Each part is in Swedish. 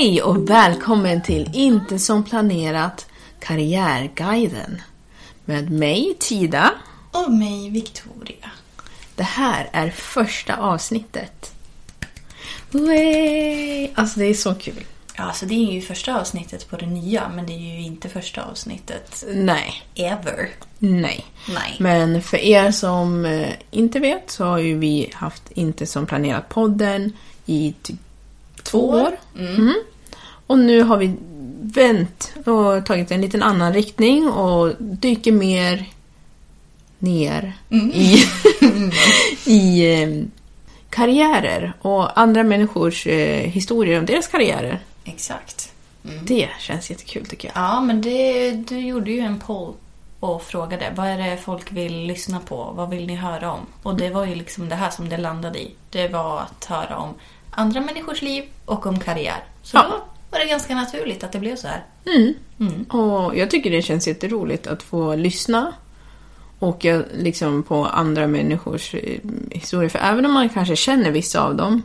Hej och välkommen till Inte som planerat Karriärguiden. Med mig, Tida. Och mig, Victoria. Det här är första avsnittet. Way! Alltså det är så kul. Ja, alltså det är ju första avsnittet på det nya, men det är ju inte första avsnittet Nej, ever. nej. Nej. Men för er som eh, inte vet så har ju vi haft Inte som planerat podden i typ två år. Mm. Och nu har vi vänt och tagit en liten annan riktning och dyker mer ner i, i eh, karriärer och andra människors eh, historier om deras karriärer. Exakt. Det känns jättekul tycker jag. Ja, men det, du gjorde ju en poll och frågade vad är det folk vill lyssna på? Vad vill ni höra om? Och det var ju liksom det här som det landade i. Det var att höra om andra människors liv och om karriär. Så Ja. då var det ganska naturligt att det blev så här. Och jag tycker det känns jätteroligt att få lyssna och jag, liksom på andra människors eh, historier. För även om man kanske känner vissa av dem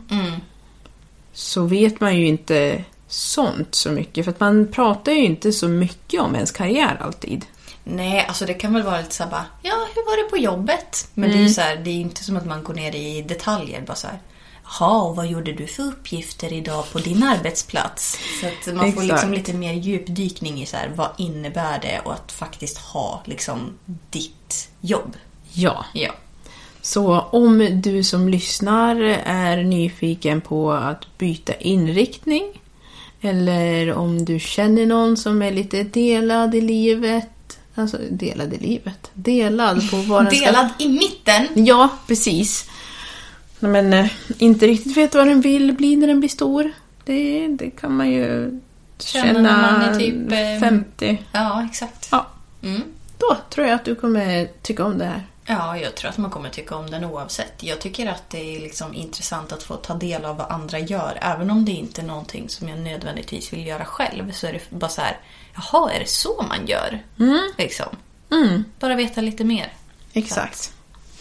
så vet man ju inte sånt så mycket. För att man pratar ju inte så mycket om ens karriär alltid. Nej, alltså det kan väl vara lite så här bara, ja, hur var det på jobbet? Men det är ju så här, det är inte som att man går ner i detaljer bara så här. Jaha, och vad gjorde du för uppgifter idag på din arbetsplats? Så att man får liksom lite mer djupdykning i så här, vad innebär det och att faktiskt ha liksom ditt jobb. Ja. Ja. Så om du som lyssnar är nyfiken på att byta inriktning eller om du känner någon som är lite delad i livet. Alltså delad i livet? Delad på vad den ska... Delad i mitten. Ja, precis. Men eh, inte riktigt vet vad den vill bli när den blir stor. Det, det kan man ju Känna känna, när man är typ, eh, 50. Ja, exakt. Ja, Mm. då tror jag att du kommer tycka om det här. Ja, jag tror att man kommer tycka om den oavsett. Jag tycker att det är liksom intressant att få ta del av vad andra gör. Även om det inte är någonting som jag nödvändigtvis vill göra själv. Så är det bara så här, jaha, är det så man gör? Liksom. Mm, Bara veta lite mer. exakt.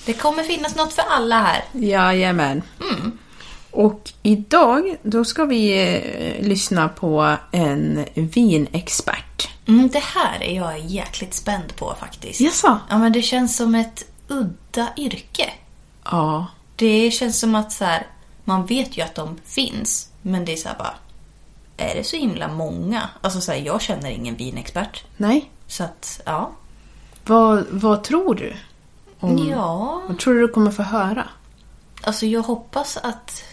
Det kommer finnas något för alla här. Jajamän. Och idag då ska vi eh, lyssna på en vinexpert. Mm, det här är jag jäkligt spänd på faktiskt. Jaså? Ja, men det känns som ett udda yrke. Ja. Det känns som att så här, man vet ju att de finns. Men det är så här bara, är det så himla många? Alltså så här, jag känner ingen vinexpert. Nej. Så att, ja. Vad, vad tror du? Om, Ja, Vad tror du du kommer få höra? alltså jag hoppas att,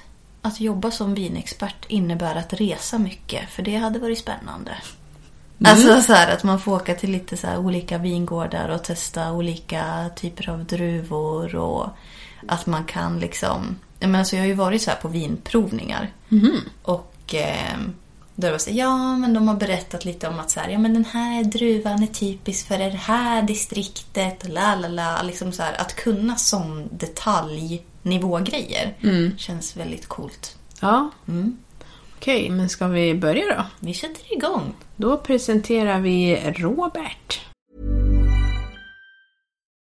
att jobba som vinexpert innebär att resa mycket. För det hade varit spännande. Alltså så här att man får åka till lite så olika vingårdar och testa olika typer av druvor. Och att man kan liksom... Jag, menar, alltså jag har ju varit så här på vinprovningar. Och eh, Då var så, ja men de har berättat lite om att så här, ja men den här druvan är typisk för det här distriktet, la la la. Liksom så här, att kunna sån detaljnivågrejer känns väldigt coolt. Ja. Mm. Okej, men ska vi börja då? Vi sätter igång. Då presenterar vi Robert.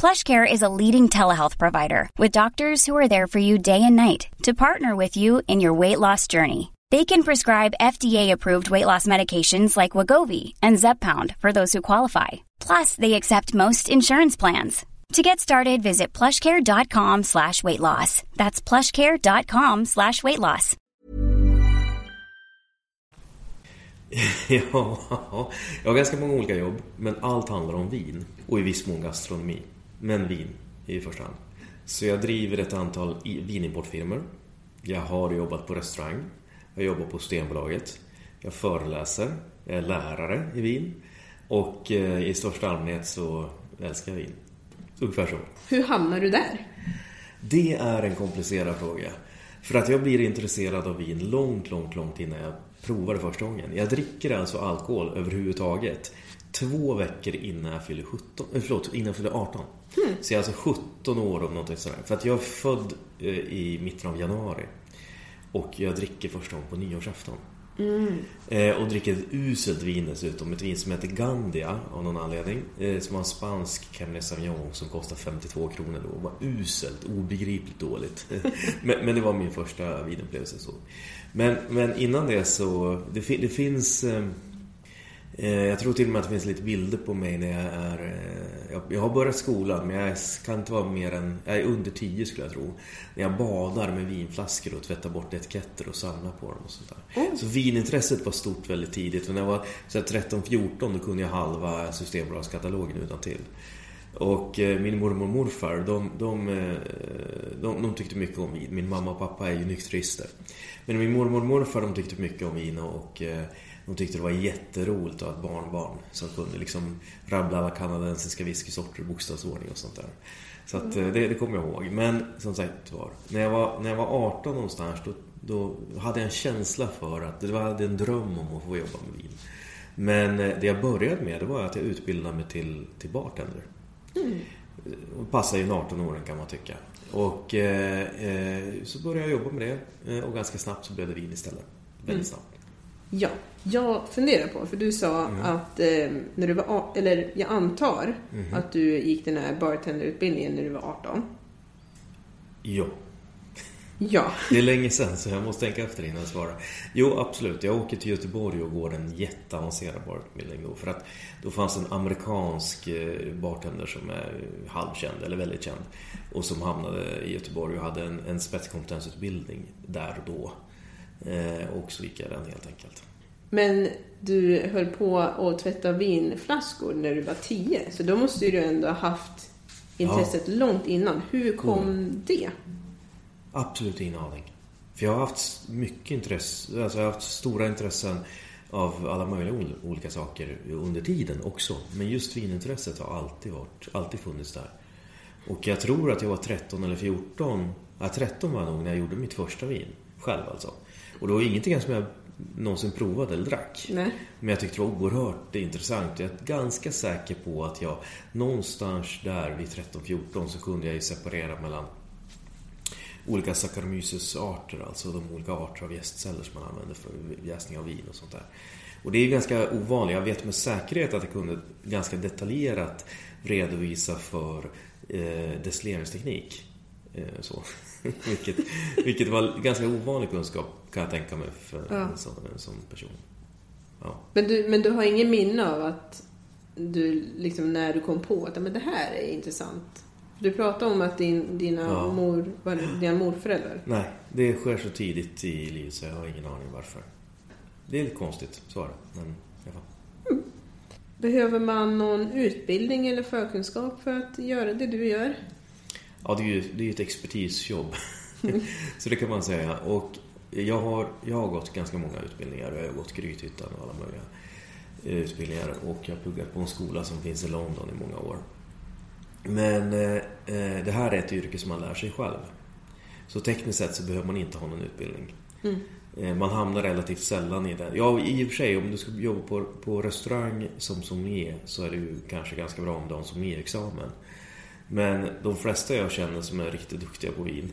PlushCare is a leading telehealth provider with doctors who are there for you day and night to partner with you in your weight loss journey. They can prescribe FDA-approved weight loss medications like Wagovi and Zepbound for those who qualify. Plus, they accept most insurance plans. To get started, visit plushcare.com slash weight loss. That's plushcare.com slash weight loss. Ja, jag har ganska många olika jobb, men allt handlar om vin och i viss mån gastronomi. Men vin i första hand. Så jag driver ett antal vinimportfirmor. Jag har jobbat på restaurang. Jag jobbar på Stenbolaget. Jag föreläser. Jag är lärare i vin. Och eh, i största allmänhet så älskar jag vin. Ungefär så. Hur hamnar du där? Det är en komplicerad fråga. För att jag blir intresserad av vin långt, långt, långt innan jag provar det första gången. Jag dricker alltså alkohol överhuvudtaget två veckor innan jag fyller 17, eh, förlåt, innan jag fyller 18. Så jag är alltså 17 år om någonting sådär. För att jag är född eh, i mitten av januari. Och jag dricker första gången på nyårsafton. Eh, och dricker ett uselt vin dessutom. Ett vin som heter Gandia av någon anledning. Eh, som har en spansk Cabernet Sauvignon som kostar 52 kronor då. Det var uselt, obegripligt dåligt. men, men det var min första vinupplevelse. Så. Men, men innan det så, det, det finns... Eh, Jag tror till och med att det finns lite bilder på mig när jag är... eh, Jag, har börjat skolan men jag kan inte vara mer än... Jag är under 10 skulle jag tro. När jag badar med vinflaskor och tvättar bort etiketter och samlar på dem och sånt där. Så vinintresset var stort väldigt tidigt. Och när jag var så här 13-14 då kunde jag halva Systembolagskatalogen utan till. Och eh, min mormor och morfar, de, de, eh, de, de tyckte mycket om vin. Min mamma och pappa är ju nykterister. Men min mormor och morfar, de tyckte mycket om vin och eh, de tyckte det var jätteroligt att ha ett barnbarn som kunde liksom rabbla alla kanadensiska whiskysorter i bokstavsordning och sånt där. Så att, eh, det, det kommer jag ihåg. Men som sagt var, när jag var, när jag var 18 någonstans då, då hade jag en känsla för att det var en dröm om att få jobba med vin. Men eh, det jag började med det var att jag utbildade mig till, till bartender. Och passar ju 18-åringen kan man tycka. Och eh, eh, så började jag jobba med det och ganska snabbt så blev det vin istället. Väldigt snabbt. Ja, jag funderar på, för du sa att eh, när du var, eller jag antar att du gick den här bartenderutbildningen när du var 18. Ja, Ja. det är länge sedan så jag måste tänka efter innan jag svarar. Jo, absolut. Jag åker till Göteborg och går en jätteavancerad barutbildning då. För att då fanns en amerikansk eh, bartender som är halvkänd, eller väldigt känd. Och som hamnade i Göteborg och hade en, en spetskompetensutbildning där och då. Eh, och så gick jag den helt enkelt. Men du höll på att tvätta vinflaskor när du var 10, så då måste ju du ändå ha haft intresset långt innan. Hur kom det? Absolut ingen aning. För jag har haft mycket intresse, alltså jag har haft stora intressen av alla möjliga ol- olika saker under tiden också. Men just vinintresset har alltid varit, alltid funnits där. Och jag tror att jag var 13 eller 14, ja 13 var jag nog när jag gjorde mitt första vin. Själv alltså. Och det var ingenting som jag någonsin provade eller drack. Nej. Men jag tyckte det var oerhört intressant. Jag är ganska säker på att jag någonstans där vid 13-14 så kunde jag ju separera mellan olika Saccharomyces-arter, alltså de olika arter av jästceller som man använder för jäsning av vin och sånt där. Och det är ganska ovanligt. Jag vet med säkerhet att jag kunde ganska detaljerat redovisa för eh, destilleringsteknik. Eh, så. vilket, vilket var ganska ovanlig kunskap kan jag tänka mig för Ja. en, sån, en sån person. Ja. Men du, men du har ingen minne av att du liksom när du kom på att men det här är intressant? Du pratade om att din, dina, Ja. mor, var dina morföräldrar Nej, det sker så tidigt i livet så jag har ingen aning varför. Det är lite konstigt, så är det. Men alla fall. Behöver man någon utbildning eller förkunskap för att göra det du gör? Ja, det är ju det är ett expertisjobb. så det kan man säga. Och jag har, jag har gått ganska många utbildningar. Jag har gått Grythyttan och alla möjliga eh, utbildningar. Och jag har pluggat på en skola som finns i London i många år. Men eh, eh, det här är ett yrke som man lär sig själv. Så tekniskt sett så behöver man inte ha någon utbildning. Eh, Man hamnar relativt sällan i det. Ja, i och för sig om du ska jobba på, på restaurang som sommelier så är det ju kanske ganska bra om du har en sommelierexamen. Men de flesta jag känner som är riktigt duktiga på vin,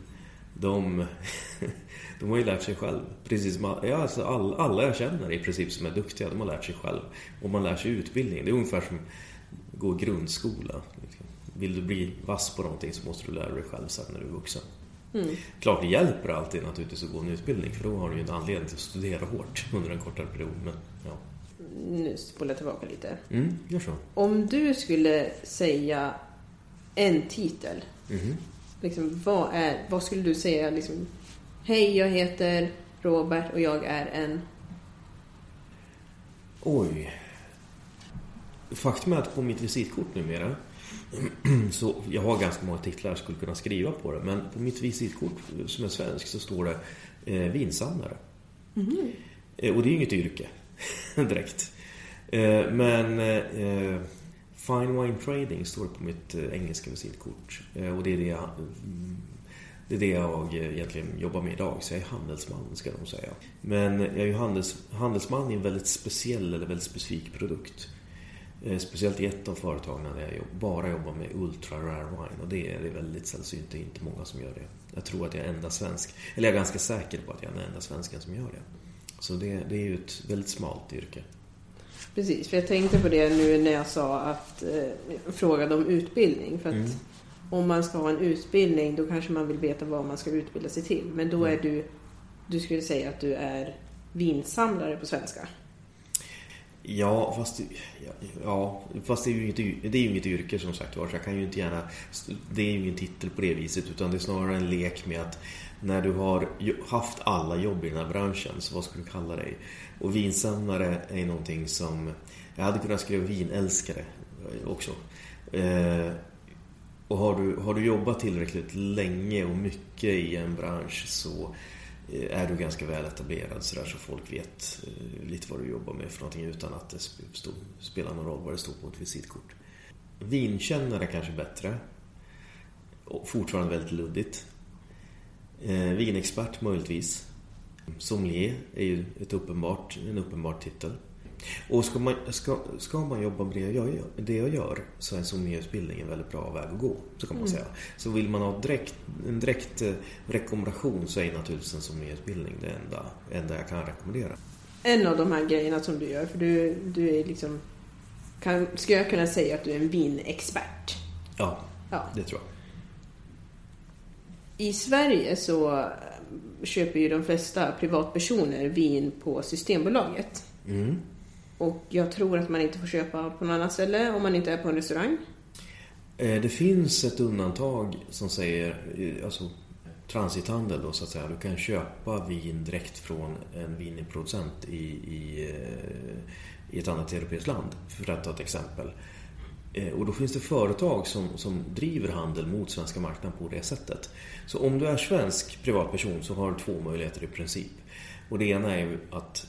de, de har ju lärt sig själv. Precis ja, alltså all, alla jag känner i princip som är duktiga, de har lärt sig själv. Och man lär sig utbildning. Det är ungefär som att gå grundskola. Vill du bli vass på någonting så måste du lära dig själv sen när du är vuxen. Klart det hjälper alltid naturligtvis att gå en utbildning för då har du ju en anledning till att studera hårt under en kortare period. Men ja, Nu spolar jag tillbaka lite. mm, gör så. Om du skulle säga en titel, Mhm. liksom, vad, är, vad skulle du säga? Liksom, Hej, jag heter Robert och jag är en... Oj. Faktum är att på mitt visitkort numera så jag har ganska många titlar jag skulle kunna skriva på det men på mitt visitkort som är svensk så står det eh, vinsamlare. Eh, och det är ju inget yrke direkt. Eh, men eh, Fine Wine Trading står det på mitt eh, engelska visitkort eh, och det är det jag det är det jag eh, egentligen jobbar med idag, så jag är handelsman ska de säga. Men jag är ju handels, handelsman i en väldigt speciell eller väldigt specifik produkt. Speciellt i ett av företagen där jag bara jobbar med ultra rare wine och det är det är väldigt sällsynt, det är inte många som gör det. Jag tror att jag är enda svensk, eller jag är ganska säker på att jag är den enda svensken som gör det. Så det, det är ju ett väldigt smalt yrke. Precis, för jag tänkte på det nu när jag sa att... Eh, frågade om utbildning. För att Mm. om man ska ha en utbildning då kanske man vill veta vad man ska utbilda sig till. Men då är du... Du skulle säga att du är vinsamlare på svenska. Ja, fast, ja, ja, fast det är ju inget, det är inget yrke som sagt var, så jag kan ju inte gärna... Det är ju ingen titel på det viset, utan det är snarare en lek med att när du har haft alla jobb i den här branschen, så vad ska du kalla dig? Och vinsamlare är ju någonting som... Jag hade kunnat skriva vinälskare också. Eh, och har du, har du jobbat tillräckligt länge och mycket i en bransch så eh, är du ganska väl etablerad så där så folk vet eh, lite vad du jobbar med för någonting utan att det sp- stå, spelar någon roll vad det står på ett visitkort. Vinkännare kanske bättre. Och fortfarande väldigt luddigt. Eh, vinexpert möjligtvis. Sommelier är ju ett uppenbart, en uppenbar titel. Och ska man, ska, ska man jobba med det jag, gör, det jag gör så är sommelierutbildning en väldigt bra väg att gå. Så kan man säga. Så vill man ha direkt, en direkt eh, rekommendation så är naturligtvis en sommelierutbildning det enda, enda jag kan rekommendera. En av de här grejerna som du gör, för du, du är liksom... Kan, ska jag kunna säga att du är en vinexpert? Ja, Ja. det tror jag. I Sverige så köper ju de flesta privatpersoner vin på Systembolaget. Mm. Och jag tror att man inte får köpa på något annat ställe om man inte är på en restaurang. Eh, Det finns ett undantag som säger, eh, alltså transithandel då så att säga. Du kan köpa vin direkt från en vinproducent i, i, eh, i ett annat europeiskt land. För att ta ett exempel. Eh, Och då finns det företag som, som driver handel mot svenska marknaden på det sättet. Så om du är svensk privatperson så har du två möjligheter i princip. Och det ena är att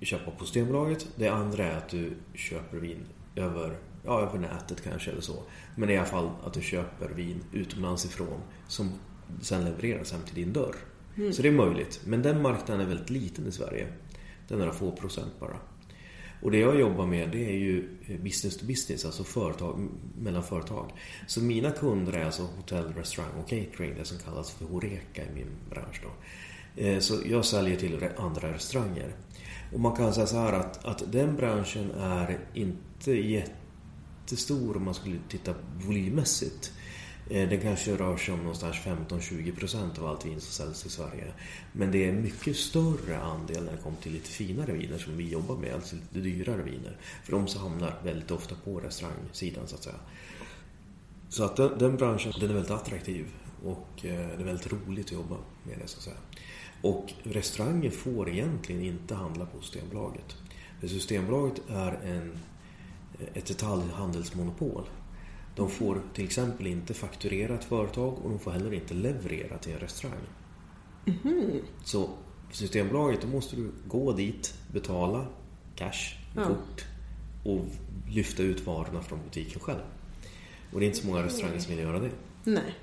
köpa på Systembolaget. Det andra är att du köper vin över, ja, över nätet kanske eller så. Men i alla fall att du köper vin utomlands ifrån som sen levereras hem till din dörr. Så det är möjligt. Men den marknaden är väldigt liten i Sverige. Den är några få procent bara. Och det jag jobbar med det är ju eh, business to business, alltså företag, mellan företag. Så mina kunder är alltså hotell, restaurang och catering, det som kallas för Horeca i min bransch då. Eh, så jag säljer till andra restauranger. Och man kan säga så här att, att den branschen är inte jättestor om man skulle titta volymmässigt. Det Den kanske rör sig om någonstans 15-20% av allt vin som säljs i Sverige. Men det är mycket större andel när det kommer till lite finare viner som vi jobbar med, alltså lite dyrare viner. För de hamnar väldigt ofta på restaurangsidan så att säga. Så att den, den branschen den är väldigt attraktiv och eh, det är väldigt roligt att jobba med det så att säga. Och restauranger får egentligen inte handla på Systembolaget. För Systembolaget är en, ett detaljhandelsmonopol. De får till exempel inte fakturera ett företag och de får heller inte leverera till en restaurang. Så för Systembolaget då måste du gå dit, betala cash, Ja. kort och lyfta ut varorna från butiken själv. Och det är inte så många restauranger som vill göra det. Nej.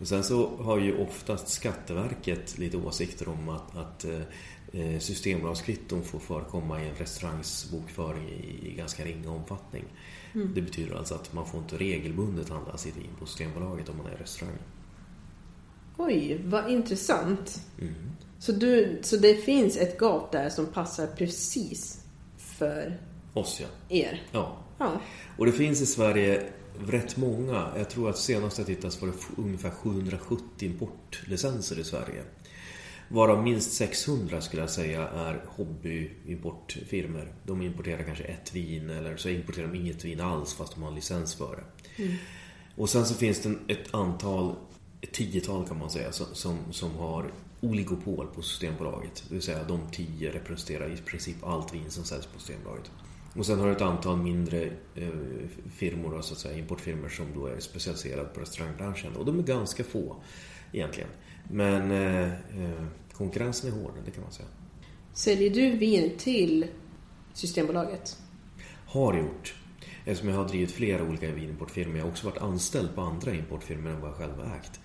Och sen så har ju oftast Skatteverket lite åsikter om att, att eh, Systembolagskvitton får förekomma i en restaurangs bokföring i, i ganska ringa omfattning. Det betyder alltså att man får inte regelbundet handla sitt vin på Systembolaget om man är restaurang. Oj, vad intressant. Mm. Så, du, så det finns ett gap där som passar precis för Oss ja. er? ja. Ja. Och det finns i Sverige rätt många. Jag tror att senast jag tittade så var det ungefär 770 importlicenser i Sverige. Varav minst 600 skulle jag säga är hobbyimportfirmor. De importerar kanske ett vin eller så importerar de inget vin alls fast de har licens för det. Och sen så finns det ett antal, ett tiotal kan man säga, som, som, har oligopol på Systembolaget. Det vill säga de tio representerar i princip allt vin som säljs på Systembolaget. Och sen har du ett antal mindre eh, firmor, så att säga, importfirmor som då är specialiserade på restaurangbranschen. Och de är ganska få egentligen. Men eh, eh, konkurrensen är hård, det kan man säga. Säljer du vin till Systembolaget? Har gjort. Eftersom jag har drivit flera olika vinimportfirmor. Jag har också varit anställd på andra importfirmor än vad jag själv har ägt.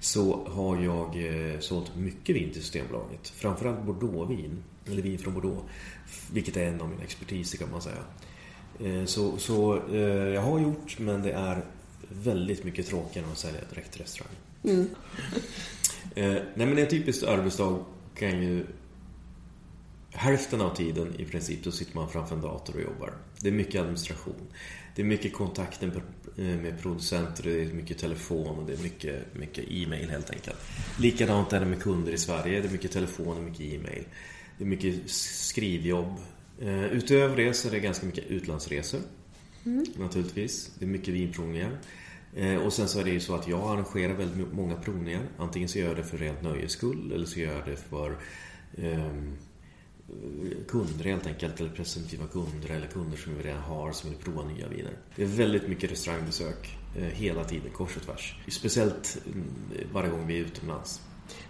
Så har jag eh, sålt mycket vin till Systembolaget. Framförallt Bordeauxvin. Eller vin från Bordeaux. Vilket är en av mina expertiser kan man säga. Eh, så så eh, jag har gjort men det är väldigt mycket tråkigare än att sälja direkt till restaurang. Eh, nej men en typisk arbetsdag kan ju Hälften av tiden i princip då sitter man framför en dator och jobbar. Det är mycket administration. Det är mycket kontakter med- med producenter, det är mycket telefon och det är mycket, mycket e-mail helt enkelt. Likadant är det med kunder i Sverige. Det är mycket telefon och mycket e-mail. Det är mycket skrivjobb. Eh, Utöver det så är det ganska mycket utlandsresor. Naturligtvis. Det är mycket vinprovningar. Eh, Och sen så är det ju så att jag arrangerar väldigt många provningar. Antingen så gör jag det för rent nöjes skull eller så gör jag det för eh, kunder helt enkelt, eller presumtiva kunder eller kunder som vi redan har som vill prova nya viner. Det är väldigt mycket restaurangbesök eh, hela tiden, kors och tvärs. Speciellt mm, varje gång vi är utomlands.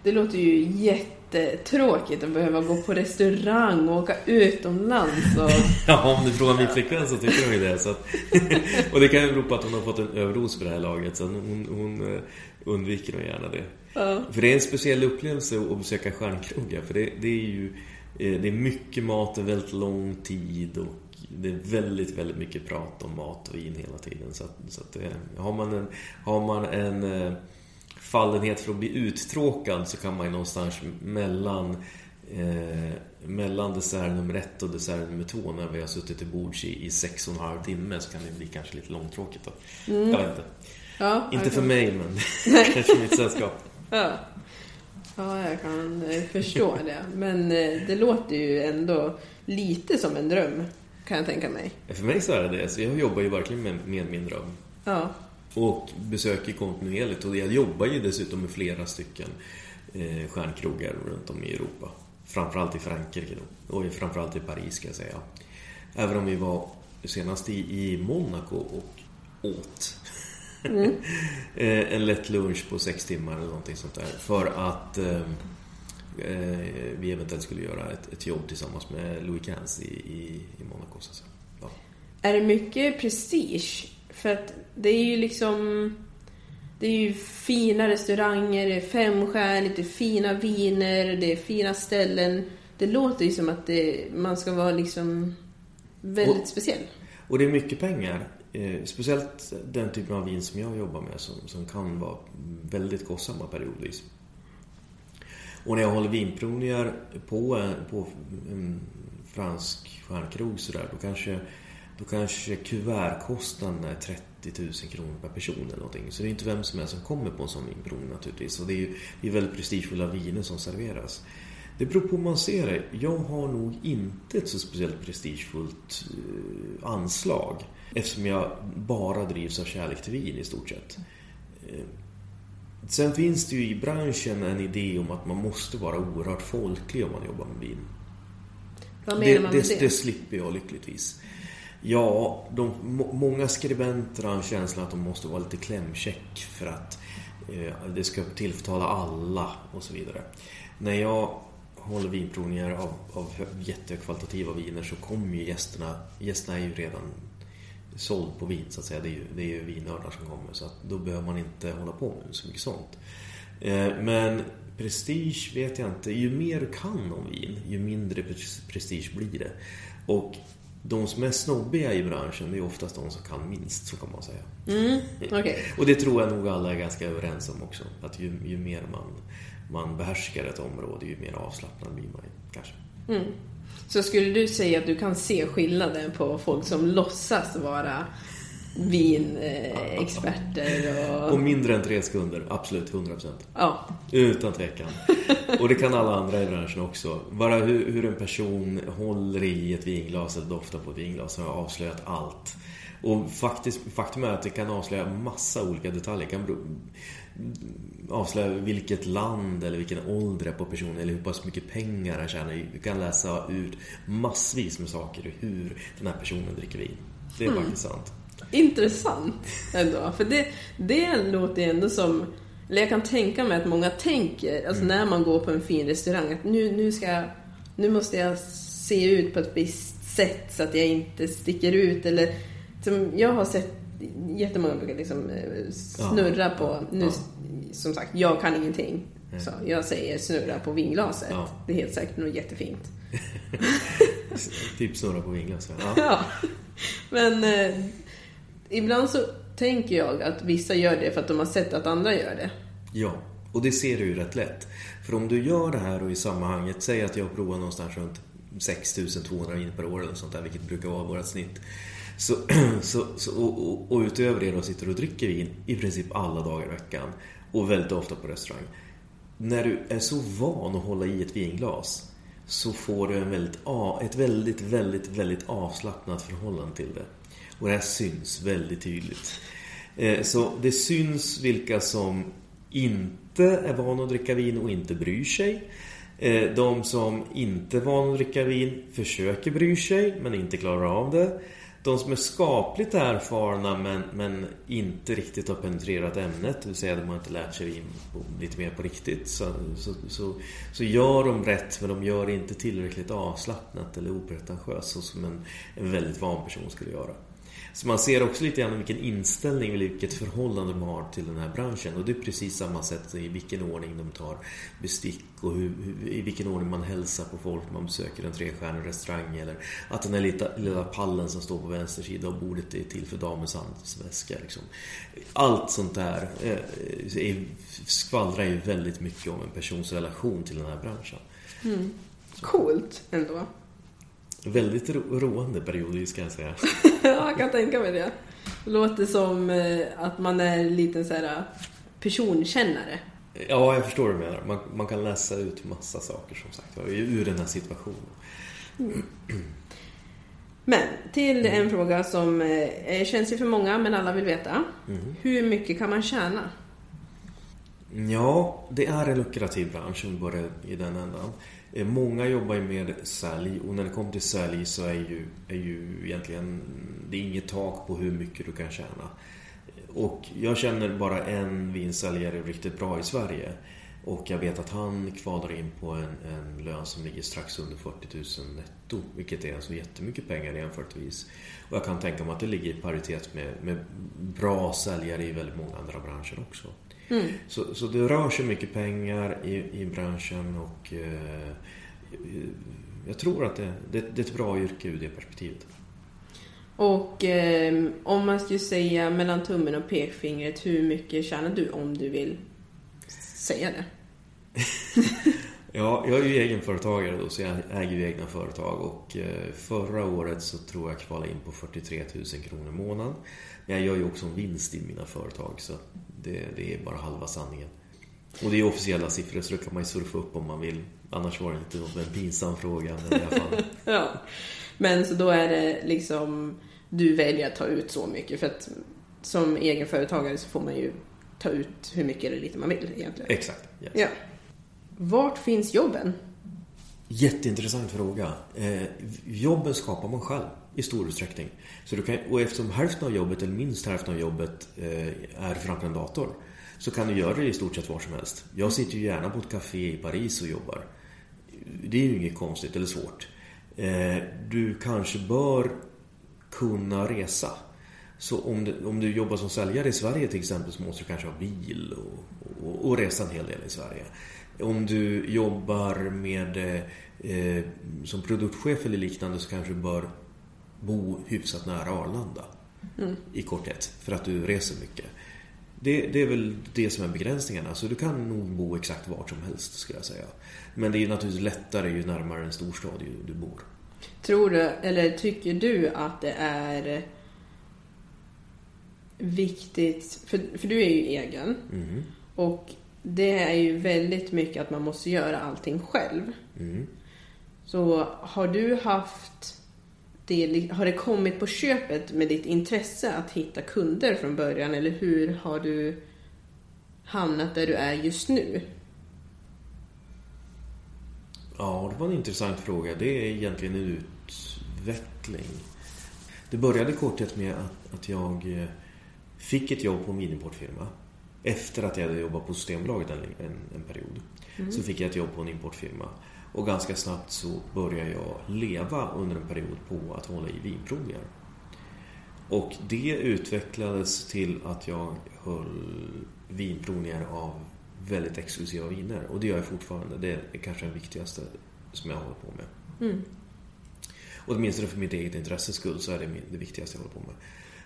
Det låter ju jättetråkigt att behöva gå på restaurang och åka utomlands. Och... Ja, om du frågar min flickvän så tycker hon ju det. Så att, och det kan ju bero på att hon har fått en överdos på det här laget, så hon, hon eh, undviker nog gärna det. För det är en speciell upplevelse att besöka stjärnkrogar, för det, det är ju eh, det är mycket mat, är väldigt lång tid och det är väldigt, väldigt mycket prat om mat och vin hela tiden. Så att, så att det, har man en, har man en eh, fallenhet för att bli uttråkad så kan man ju någonstans mellan eh, mellan dessert nummer ett och dessert nummer två när vi har suttit till bords i, i sex och en halv timme så kan det bli kanske lite långtråkigt då. Jag vet inte. Ja, Inte för kan- mig men kanske mitt sällskap. Ja. ja, jag kan eh, förstå det. Men eh, det låter ju ändå lite som en dröm, kan jag tänka mig. För mig så är det det. Så jag jobbar ju verkligen med, med min dröm. Ja. Och besöker kontinuerligt. Och jag jobbar ju dessutom med flera stycken eh, stjärnkrogar runt om i Europa. Framförallt i Frankrike då. Och framförallt i Paris ska jag säga. Även om vi var senast i, i Monaco och åt. Eh, en lätt lunch på sex timmar eller någonting sånt där. För att eh, vi eventuellt skulle göra ett, ett jobb tillsammans med Louis XV i, i, i Monaco. Så. Ja. Är det mycket prestige? För att det är ju liksom... Det är ju fina restauranger, det är femstjärnigt, det är fina viner, det är fina ställen. Det låter ju som att det, man ska vara liksom väldigt Och- speciell. Och det är mycket pengar. Eh, speciellt den typen av vin som jag jobbar med som, som kan vara väldigt kostsamma periodvis. Och när jag håller vinprovningar på en, på en fransk stjärnkrog sådär, då kanske, då kanske kuvertkostnaden är 000 kronor per person eller någonting. Så det är inte vem som helst som kommer på en sån vinprovning naturligtvis. Och det är ju det är väldigt prestigefulla viner som serveras. Det beror på hur man ser det. Jag har nog inte ett så speciellt prestigefullt eh, anslag. Eftersom jag bara drivs av kärlek till vin i stort sett. Eh, Sen finns det ju i branschen en idé om att man måste vara oerhört folklig om man jobbar med vin. Vad menar Det, man med det, det? det slipper jag lyckligtvis. Ja, de, må, många skribenter har en känsla att de måste vara lite klämkäck för att eh, det ska tilltala alla och så vidare. När jag håller vinprovningar av, av jättekvalitativa viner så kommer ju gästerna, gästerna är ju redan såld på vin så att säga. Det är ju, det är ju vinnördar som kommer så att då behöver man inte hålla på med så mycket sånt. Eh, Men prestige vet jag inte. Ju mer du kan om vin, ju mindre prestige blir det. Och de som är snobbiga i branschen, det är oftast de som kan minst, så kan man säga. Mm, okej. Och det tror jag nog alla är ganska överens om också. Att ju, ju mer man, man behärskar ett område, ju mer avslappnad blir man kanske. Mm. Så skulle du säga att du kan se skillnaden på folk som låtsas vara vinexperter och... På mindre än tre sekunder, absolut 100%. Ja. Utan tvekan. Och det kan alla andra i branschen också. Bara hur, hur en person håller i ett vinglas eller doftar på ett vinglas har avslöjat allt. Och faktiskt, faktum är att det kan avslöja massa olika detaljer. Det kan avslöja vilket land eller vilken ålder det är på personen eller hur pass mycket pengar han tjänar. Du kan läsa ut massvis med saker hur den här personen dricker vin. Det är Mm. faktiskt sant. Intressant ändå. För det, det låter ju ändå som... Eller jag kan tänka mig att många tänker, alltså när man går på en fin restaurang, att nu, nu ska jag, Nu måste jag se ut på ett visst sätt så att jag inte sticker ut eller... Som jag har sett jättemånga brukar liksom eh, snurra på... Nu, Som sagt, jag kan ingenting. Så jag säger snurra på vinglaset. Ja. Det är helt säkert något jättefint. Typ snurra på vinglas. Ja. Ja. Men eh, ibland så tänker jag att vissa gör det för att de har sett att andra gör det. Ja, och det ser du ju rätt lätt. För om du gör det här och i sammanhanget, säg att jag provar någonstans runt 6200 in per år eller sånt där, vilket brukar vara vårt snitt. Så, så, så, och, och, och utöver det då sitter du och dricker vin i princip alla dagar i veckan. Och väldigt ofta på restaurang. När du är så van att hålla i ett vinglas så får du en väldigt, ett väldigt, väldigt, väldigt avslappnat förhållande till det. Och det här syns väldigt tydligt. Eh, så det syns vilka som inte är vana att dricka vin och inte bryr sig. Eh, de som inte är vana att dricka vin försöker bry sig men inte klarar av det. De som är skapligt erfarna men, men inte riktigt har penetrerat ämnet, det vill säga de har inte lärt sig vin på- lite mer på riktigt. Så, så, så, så gör de rätt men de gör det inte tillräckligt avslappnat eller opretentiöst så som en, en väldigt van person skulle göra. Så man ser också lite grann vilken inställning, vilket förhållande de har till den här branschen. Och det är precis samma sätt i vilken ordning de tar bestick och hur, hur, i vilken ordning man hälsar på folk man besöker en trestjärnig restaurang. Eller att den här lilla, lilla pallen som står på vänster sida av bordet är till för damens handelsväska. Liksom. Allt sånt där eh, är, skvallrar ju väldigt mycket om en persons relation till den här branschen. Mm. Coolt ändå. Väldigt ro, roande periodvis ska jag säga. ja, jag kan tänka mig det. Låter som eh, att man är en liten så här personkännare. Ja, jag förstår vad du menar. Man, man kan läsa ut massa saker som sagt ur den här situationen. Men till en fråga som eh, är känslig för många men alla vill veta. Hur mycket kan man tjäna? Ja, det är en lukrativ bransch om vi börjar i den ändan. Eh, många jobbar ju med sälj och när det kommer till sälj så är ju, är ju egentligen det är inget tak på hur mycket du kan tjäna. Och jag känner bara en vinsäljare riktigt bra i Sverige. Och jag vet att han kvalar in på en, en lön som ligger strax under 40 000 netto. Vilket är alltså jättemycket pengar jämförtvis. Och jag kan tänka mig att det ligger i paritet med, med bra säljare i väldigt många andra branscher också. Så, så det rör sig mycket pengar i, i branschen och eh, jag tror att det, det, det är ett bra yrke ur det perspektivet. Och eh, om man skulle säga mellan tummen och pekfingret, hur mycket tjänar du om du vill säga det? Ja, jag är ju egenföretagare då, så jag äger ju egna företag och eh, förra året så tror jag kvalade in på 43 000 kronor i månaden. Men jag gör ju också en vinst i mina företag så det, det är bara halva sanningen. Och det är officiella siffror så det kan man ju surfa upp om man vill. Annars var det inte något en pinsam fråga. Men, i alla fall. Ja. Men så då är det liksom, du väljer att ta ut så mycket för att som egenföretagare så får man ju ta ut hur mycket eller lite man vill egentligen. Exakt. Yes. Ja. Vart finns jobben? Jätteintressant fråga. Eh, jobben skapar man själv i stor utsträckning. Så du kan, och eftersom hälften av jobbet, eller minst hälften av jobbet, eh, är framför en dator så kan du göra det i stort sett var som helst. Jag sitter ju gärna på ett café i Paris och jobbar. Det är ju inget konstigt eller svårt. Eh, du kanske bör kunna resa. Så om du, om du jobbar som säljare i Sverige till exempel så måste du kanske ha bil och, och, och resa en hel del i Sverige. Om du jobbar med eh, eh som produktchef eller liknande så kanske du bör bo hyfsat nära Arlanda. Mm. I korthet, för att du reser mycket. Det, det, är väl det som är begränsningarna. Så du kan nog bo exakt vart som helst skulle jag säga. Men det är naturligtvis lättare ju närmare en storstad du bor. Tror du, eller tycker du att det är viktigt, för, för du är ju egen. Mm. Och det är ju väldigt mycket att man måste göra allting själv. Mm. Så har du haft det, har det kommit på köpet med ditt intresse att hitta kunder från början eller hur har du hamnat där du är just nu? Ja, det var en intressant fråga. Det är egentligen en utveckling. Det började i korthet med att, att jag eh, fick ett jobb på en vinimportfirma. Efter att jag hade jobbat på Systembolaget en, en, en period. Mm. Så fick jag ett jobb på en importfirma. Och ganska snabbt så började jag leva under en period på att hålla i vinprovningar. Och det utvecklades till att jag höll vinprovningar av väldigt exklusiva viner. Och det gör jag fortfarande. Det är kanske den viktigaste som jag håller på med. Mm. Och åtminstone för mitt eget intresses skull så är det det viktigaste jag håller på med.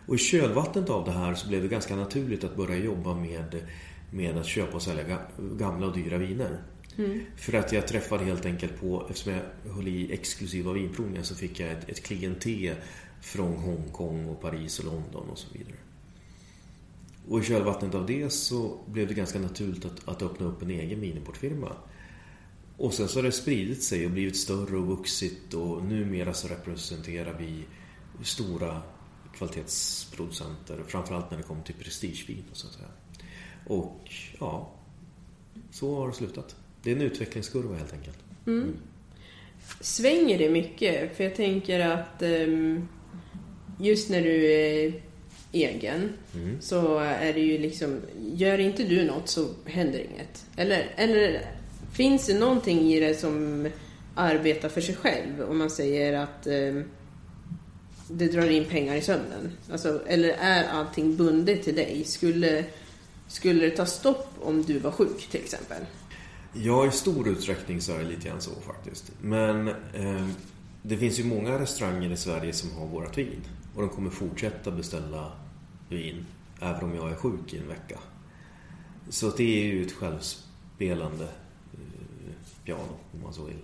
Och i kölvattnet av det här så blev det ganska naturligt att börja jobba med, med att köpa och sälja gamla och dyra viner. Mm. För att jag träffade helt enkelt på, eftersom jag höll i exklusiva vinprovningar så fick jag ett, ett klientel från Hongkong och Paris och London och så vidare. Och i kölvattnet av det så blev det ganska naturligt att, att öppna upp en egen vinimportfirma. Och sen så har det spridit sig och blivit större och vuxit och numera så representerar vi stora kvalitetsproducenter, framförallt när det kommer till prestigevin och sånt här. Och ja, så har det slutat. Det är en utvecklingskurva helt enkelt. Mm. Svänger det mycket? För jag tänker att um, just när du är egen Mm. så är det ju liksom, gör inte du något så händer inget. Eller, eller finns det någonting i det som arbetar för sig själv? Om man säger att um, det drar in pengar i sömnen. Alltså, eller är allting bundet till dig? Skulle, skulle det ta stopp om du var sjuk till exempel? Ja, i stor utsträckning så är det lite grann så faktiskt. Men eh, det finns ju många restauranger i Sverige som har vårat vin. Och de kommer fortsätta beställa vin även om jag är sjuk i en vecka. Så det är ju ett självspelande eh, piano om man så vill.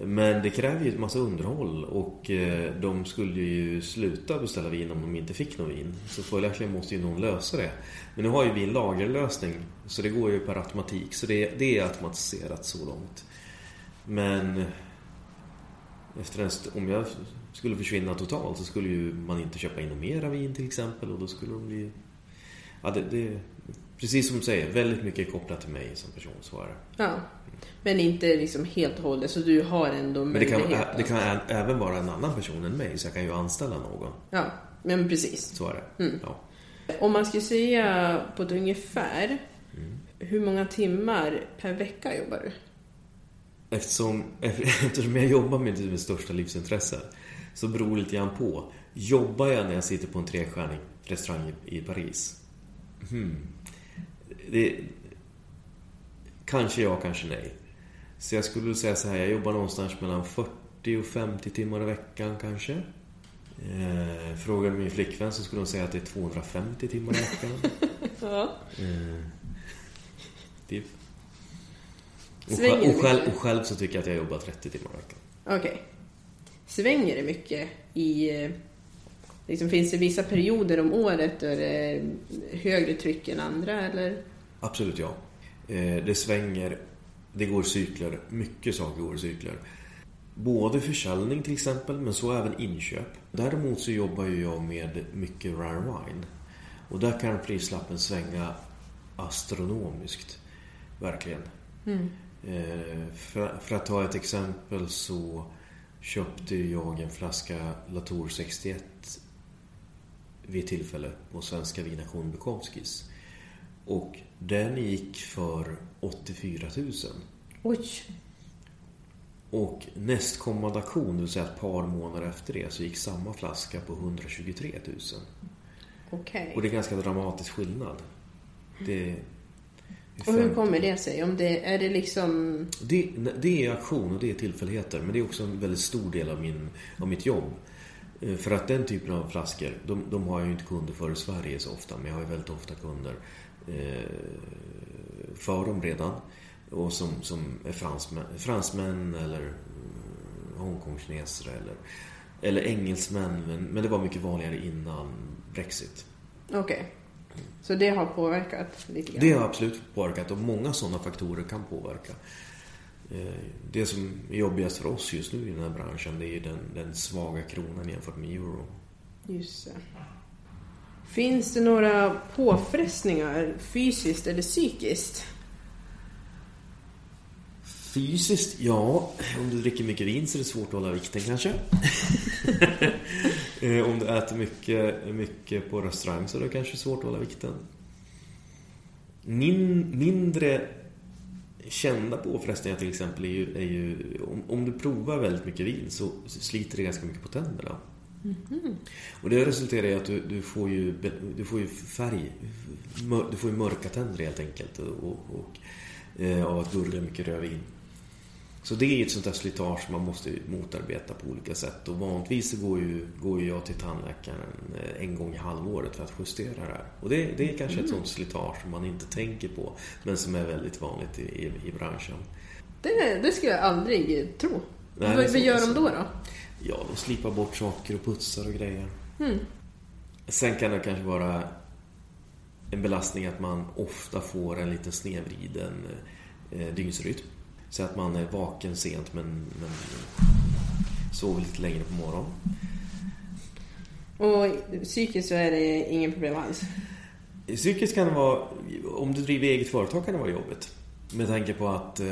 Men det kräver ju ett massa underhåll och eh, de skulle ju sluta beställa vin om de inte fick någon vin. Så följaktligen måste ju någon lösa det. Men nu har ju vi en lagerlösning så det går ju per automatik. Så det, det är automatiserat så långt. Men efter en st- om jag skulle försvinna totalt så skulle ju man inte köpa in mera vin till exempel och då skulle de bli... Ja, det, det, precis som du säger, väldigt mycket kopplat till mig som person, så är det. Ja. Men inte liksom helt och hållet, så du har ändå Men det kan, möjlighet det kan ä- även vara en annan person än mig, så jag kan ju anställa någon. Ja, men precis. Så är det. Mm. Ja. Om man skulle säga på ett ungefär, Mm. hur många timmar per vecka jobbar du? Eftersom, eftersom jag jobbar med mitt största livsintresse så beror det lite grann på. Jobbar jag när jag sitter på en trestjärnig restaurang i Paris? Hmm. Det, kanske ja, kanske nej. Så jag skulle säga så här, jag jobbar någonstans mellan 40 och 50 timmar i veckan kanske. Eh, frågar du min flickvän så skulle hon säga att det är 250 timmar i veckan. Ja. Eh, det, Och, Svänger och, själv, och själv så tycker jag att jag jobbar 30 timmar i veckan. Okej. Svänger det mycket i... eh, Liksom, finns det vissa perioder om året då det är högre tryck än andra eller? Absolut ja. Eh, det svänger, det går cykler, mycket saker går i cykler. Både försäljning till exempel, men så även inköp. Däremot så jobbar ju jag med mycket rare wine. Och där kan prislappen svänga astronomiskt. Verkligen. Eh, för, för att ta ett exempel så köpte jag en flaska Latour 61 vid tillfälle på Svenska Vinaktion Bukowskis. Och den gick för 84 000. Oj! Och nästkommande auktion, det vill säga ett par månader efter det, så gick samma flaska på 123 000. Okej. Och det är ganska dramatisk skillnad. Det, Och hur 50 kommer det sig? Om det, är det liksom... Det, det är auktion och det är tillfälligheter. Men det är också en väldigt stor del av, min, av mitt jobb. Eh, För att den typen av flaskor, de, de har jag ju inte kunder för i Sverige så ofta. Men jag har ju väldigt ofta kunder för dem redan. Och som, som är fransmän, fransmän eller mm, Hongkongkineser eller, eller engelsmän. Men, men det var mycket vanligare innan Brexit. Okej. Så det har påverkat lite grann? Det har absolut påverkat och många sådana faktorer kan påverka. Eh, Det som är jobbigast för oss just nu i den här branschen det är den, den svaga kronan jämfört med euro. Just det. Finns det några påfrestningar fysiskt eller psykiskt? Fysiskt, ja. Om du dricker mycket vin så är det svårt att hålla vikten kanske. Eh, om du äter mycket, mycket på restaurang så är det kanske svårt att hålla vikten. Min, mindre kända påfrestningar till exempel är ju, är ju om, om du provar väldigt mycket vin så sliter det ganska mycket på tänderna. Och det resulterar i att du, du, får ju, du får ju färg, du får ju mörka tänder helt enkelt och, och, eh, av att gurgla mycket rödvin. Så det är ett sånt där slitage man måste motarbeta på olika sätt. Och vanligtvis går ju, går ju jag till tandläkaren eh, en gång i halvåret för att justera det här. Och det, det är kanske ett sånt slitage som man inte tänker på. Men som är väldigt vanligt i, i, i branschen. Det, det skulle jag aldrig tro. Nej, vad gör de då? då? Ja, de slipar bort saker och putsar och grejer. Sen kan det kanske vara en belastning att man ofta får en lite snedvriden eh, dygnsrytm. Så att man är vaken sent men, men sover lite längre på morgonen. Och psykiskt så är det ingen problem alls? Psykiskt kan det vara, om du driver eget företag kan det vara jobbigt. Med tanke på att eh,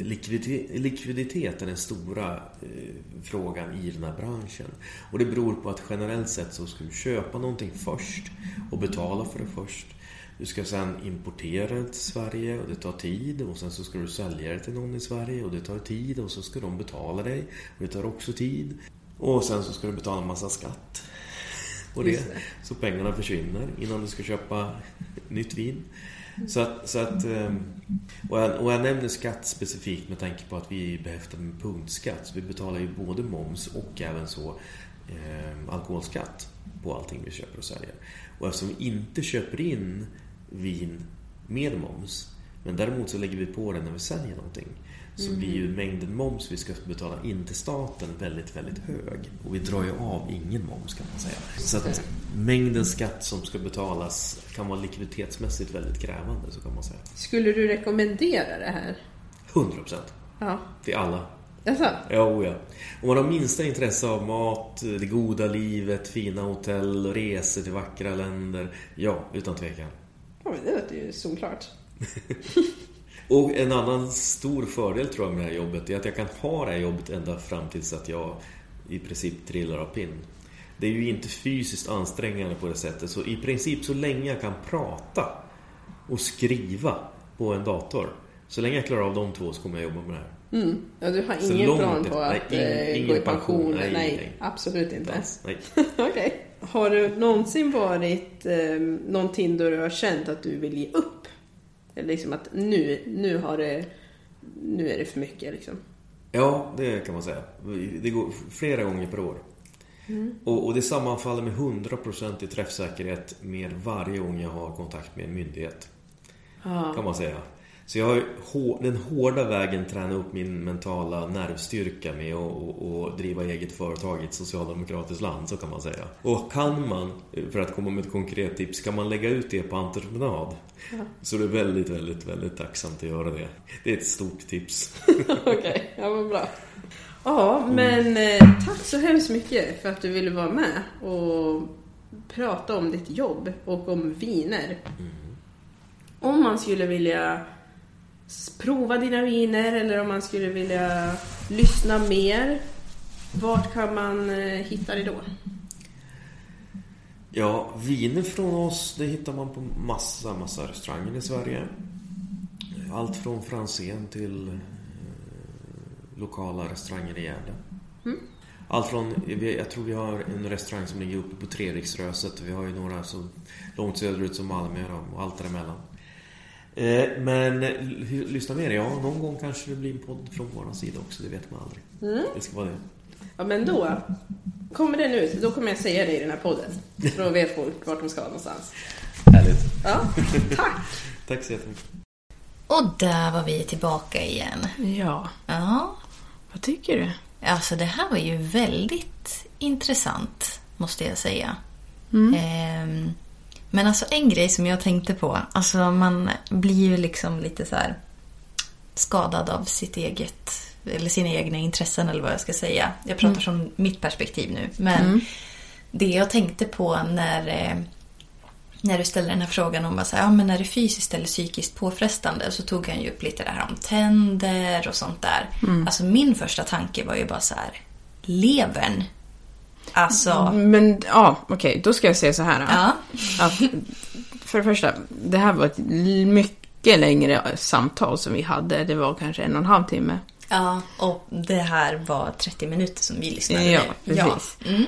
likviditet, likviditet är den stora eh, frågan i den här branschen. Och det beror på att generellt sett så ska du köpa någonting först och betala för det först. Du ska sen importera det till Sverige och det tar tid och sen så ska du sälja det till någon i Sverige och det tar tid och så ska de betala dig och det tar också tid. Och sen så ska du betala en massa skatt. Och det. så pengarna försvinner innan du ska köpa nytt vin. Så att, så att, ehm, och, jag, och jag nämner skatt specifikt med tanke på att vi är behäftade med punktskatt. Så vi betalar ju både moms och även så eh, alkoholskatt på allting vi köper och säljer. Och eftersom vi inte köper in vin med moms men däremot så lägger vi på det när vi säljer någonting. Så blir ju mängden moms vi ska betala in till staten väldigt, väldigt hög. Och vi drar ju av ingen moms kan man säga. Så att mängden skatt som ska betalas kan vara likviditetsmässigt väldigt krävande, så kan man säga. Skulle du rekommendera det här? 100% Ja. till alla. Jaså? Ja, oh ja. Om man har minsta intresse av mat, det goda livet, fina hotell, resor till vackra länder. Ja, utan tvekan. Ja, men det låter ju solklart. Och en annan stor fördel tror jag med det här jobbet är att jag kan ha det här jobbet ända fram tills att jag i princip trillar av pinn. Det är ju inte fysiskt ansträngande på det sättet så i princip så länge jag kan prata och skriva på en dator så länge jag klarar av de två så kommer jag jobba med det här. Mm. Ja, du har ingen plan på att nej, ingen- eh, ingen gå i pension, pension? nej, Nej, absolut inte. Nej. Okej. Har du någonsin varit eh, någonting då du har känt att du vill ge upp? Liksom att nu, nu har det... Nu är det för mycket liksom. Ja, det kan man säga. Det går flera gånger per år. Och, och det sammanfaller med 100% i träffsäkerhet med varje gång jag har kontakt med en myndighet. Kan man säga. Så jag har den hårda vägen tränat upp min mentala nervstyrka med att och, och driva eget företag i ett socialdemokratiskt land, så kan man säga. Och kan man, för att komma med ett konkret tips, kan man lägga ut det på entreprenad så det är väldigt, väldigt, väldigt tacksamt att göra det. Det är ett stort tips. Okej, ja men bra. Ja, men eh, tack så hemskt mycket för att du ville vara med och prata om ditt jobb och om viner. Om man skulle vilja prova dina viner eller om man skulle vilja lyssna mer, vart kan man eh, hitta det då? Ja, viner från oss, det hittar man på massa, massa restauranger i Sverige. Allt från Franzén till eh, lokala restauranger i Gävle. Allt från, jag tror vi har en restaurang som ligger uppe på Treriksröset. Vi har ju några så långt söderut som Malmö och allt däremellan. Eh, Men eh, lyssna mer, ja någon gång kanske det blir en podd från vår sida också, det vet man aldrig. Det ska vara det. Ja men då kommer den ut, då kommer jag säga det i den här podden. Så då vet folk vart de ska någonstans. Härligt. Ja, tack! Tack så jättemycket. Och där var vi tillbaka igen. Ja, Ja, vad tycker du? alltså det här var ju väldigt intressant, måste jag säga. Ehm, men alltså en grej som jag tänkte på, alltså man blir ju liksom lite så här skadad av sitt eget, eller sina egna intressen eller vad jag ska säga. Jag pratar från mitt perspektiv nu. Men det jag tänkte på när, eh, när du ställde den här frågan om så här, ja, men är det fysiskt eller psykiskt påfrestande så tog han ju upp lite det här om tänder och sånt där. Alltså min första tanke var ju bara så här, levern. Alltså, Men ja, okej, då ska jag säga så här. ja. Att, för det första, det här var ett mycket längre samtal som vi hade. Det var kanske en och en halv timme. Ja, och det här var 30 minuter som vi lyssnade Ja, precis. Ja. Mm.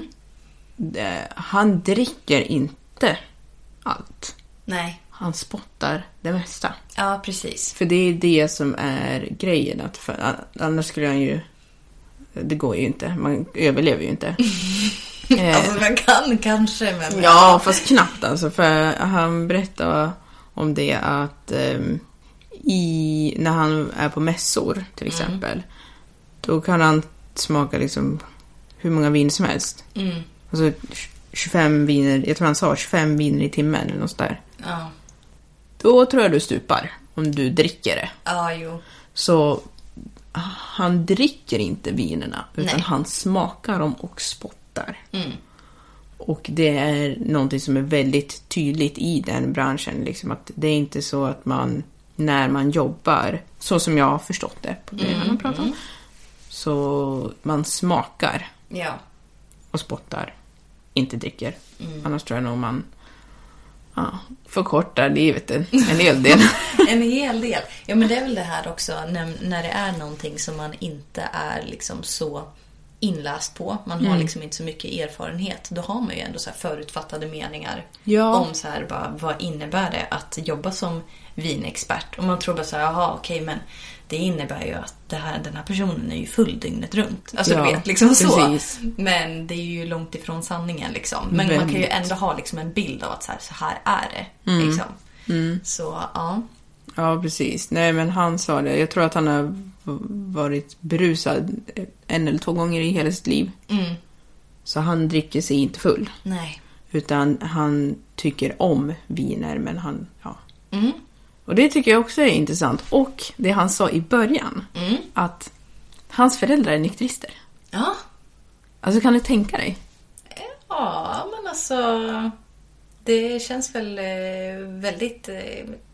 Han dricker inte allt. Nej, Han spottar det mesta. ja precis. För det är det som är grejen. Att för, annars skulle han ju... Det går ju inte. Man överlever ju inte. Alltså man kan kanske men... Ja, fast knappt alltså. För han berättade om det att ehm, i, när han är på mässor till exempel. Då kan han smaka liksom hur många viner som helst. Mm. Alltså 25 viner, jag tror han sa 25 viner i timmen eller något där. Ja, Då tror jag du stupar om du dricker det. ja jo. Så han dricker inte vinerna utan Nej. han smakar dem och spottar. Mm. Och det är någonting som är väldigt tydligt i den branschen. Liksom att det är inte så att man, när man jobbar, så som jag har förstått det på det han har pratat om, så man smakar Ja. och spottar, inte dricker. Annars tror jag nog man ja, förkortar livet en, en hel del. En hel del. Ja men det är väl det här också när, när det är någonting som man inte är liksom så inläst på. Man har liksom inte så mycket erfarenhet. Då har man ju ändå så här förutfattade meningar. Ja. Om så här bara, vad innebär det att jobba som vinexpert? Och man tror bara så här, jaha okej men det innebär ju att det här, den här personen är ju full dygnet runt. Alltså Ja, du vet, liksom så. precis. Men det är ju långt ifrån sanningen liksom. Men man kan ju Väldigt. ändå ha liksom en bild av att så här, så här är det. Mm. Liksom. Så ja. Ja, precis. Nej, men han sa det. Jag tror att han har varit berusad en eller två gånger i hela sitt liv. Mm. Så han dricker sig inte full. Nej. Utan han tycker om viner, men han... Ja. Mm. Och det tycker jag också är intressant. Och det han sa i början, Mm. att hans föräldrar är nykterister. Ja. Alltså kan du tänka dig? Ja, men alltså... Det känns väl eh, väldigt, eh,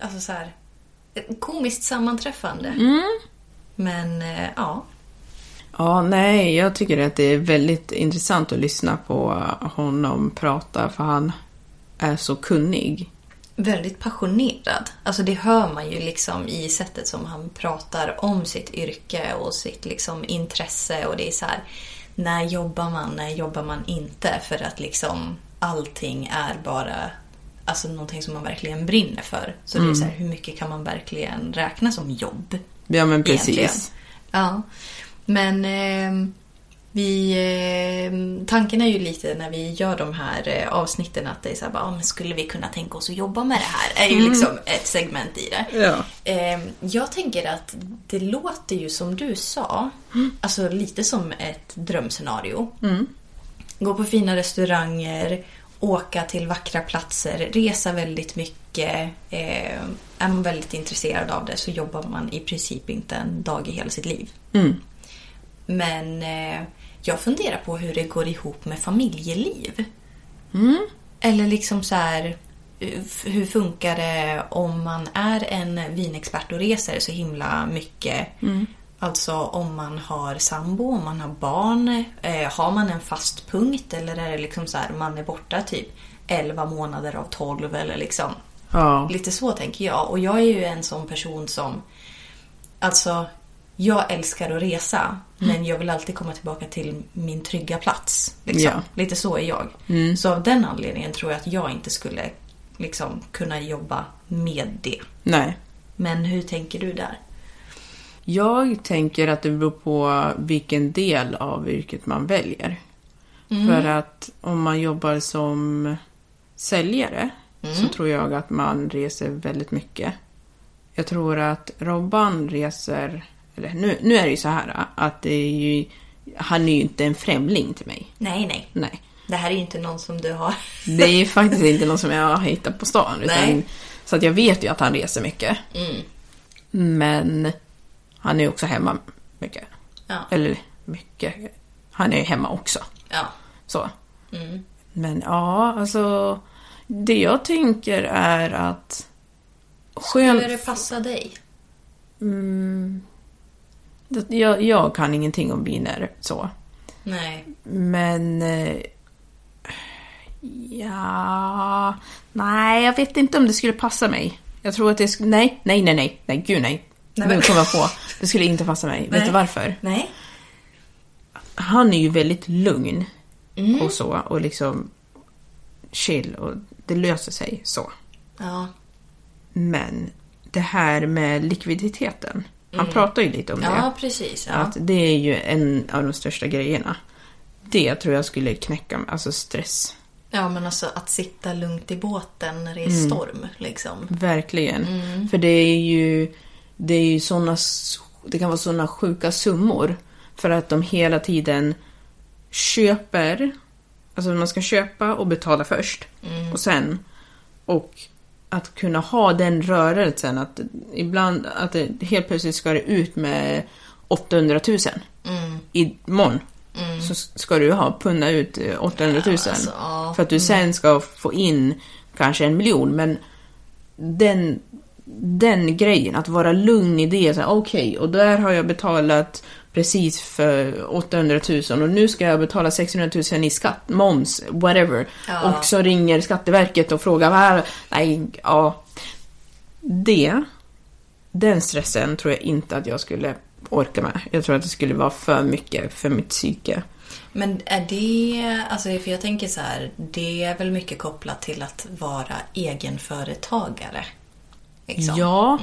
alltså så här, komiskt sammanträffande. Men eh, ja. Ja, nej, jag tycker att det är väldigt intressant att lyssna på honom prata, för han är så kunnig. Väldigt passionerad. Alltså det hör man ju liksom i sättet som han pratar om sitt yrke och sitt liksom intresse. Och det är så här, när jobbar man, när jobbar man inte? För att liksom allting är bara alltså någonting som man verkligen brinner för. Så det är så här, hur mycket kan man verkligen räkna som jobb? Ja, men precis. egentligen? Ja. Men ehm, Vi, eh, tanken är ju lite när vi gör de här eh, avsnitten att det är så här, bara, ah, men skulle vi kunna tänka oss att jobba med det här? är ju liksom ett segment i det. Ja. Eh, jag tänker att det låter ju som du sa, alltså lite som ett drömscenario. Gå på fina restauranger, åka till vackra platser, resa väldigt mycket. Eh, är man väldigt intresserad av det så jobbar man i princip inte en dag i hela sitt liv. Men eh, jag funderar på hur det går ihop med familjeliv. Eller liksom så här, hur funkar det om man är en vinexpert och reser så himla mycket? Alltså om man har sambo, om man har barn. Eh, har man en fast punkt eller är det liksom så här man är borta typ 11 månader av 12 eller liksom. Ja. Lite så tänker jag. Och jag är ju en sån person som... Alltså, jag älskar att resa. Men jag vill alltid komma tillbaka till min trygga plats. Liksom. Ja. Lite så är jag. Så av den anledningen tror jag att jag inte skulle liksom, kunna jobba med det. Nej. Men hur tänker du där? Jag tänker att det beror på vilken del av yrket man väljer. För att om man jobbar som säljare så tror jag att man reser väldigt mycket. Jag tror att Robban reser... Eller nu, nu är det ju så här att det är ju... Han är ju inte en främling till mig. Nej, nej. Nej. Det här är ju inte någon som du har... Det är faktiskt inte någon som jag har hittat på stan. Utan, Nej. så att jag vet ju att han reser mycket. Men han är ju också hemma mycket. Ja. Eller mycket. Han är ju hemma också. Ja. Så. Men ja, alltså. Det jag tänker är att... Skön... Skulle det passa dig? Det- Jag, jag kan ingenting om viner så. Nej. Men... eh, Ja... Nej, jag vet inte om det skulle passa mig. Jag tror att det skulle... Nej, nej, nej, nej. Nej, gud nej. Nej, nu men- kom jag på. Det skulle inte passa mig. Vet Nej. du varför? Nej. Han är ju väldigt lugn Mm. och så. Och liksom chill och det löser sig så. Ja. Men det här med likviditeten. Han pratar ju lite om det. Mm. Ja, precis. Ja. Att det är ju en av de största grejerna. Det tror jag skulle knäcka mig, alltså stress. ja, men alltså att sitta lugnt i båten när det är storm. Liksom. Verkligen. För det är ju, det är ju såna, det kan vara såna sjuka summor. För att de hela tiden köper, alltså man ska köpa och betala först. Och sen, och att kunna ha den rörelsen att ibland, att det helt plötsligt ska det ut med 800 000. Imorgon. Så ska du ha punna ut eh, 800 000. alltså, ja. För att du sen ska få in kanske en miljon. Men den, den grejen, att vara lugn i det. Okej, och där har jag betalat precis för 800 000 och nu ska jag betala 600 000 i skatt, moms, whatever. Ja. Och så ringer Skatteverket och frågar vad Nej, ja. Det, den stressen tror jag inte att jag skulle orka med. Jag tror att det skulle vara för mycket för mitt psyke. Men är det, alltså för jag tänker så här, det är väl mycket kopplat till att vara egenföretagare? Liksom. Ja,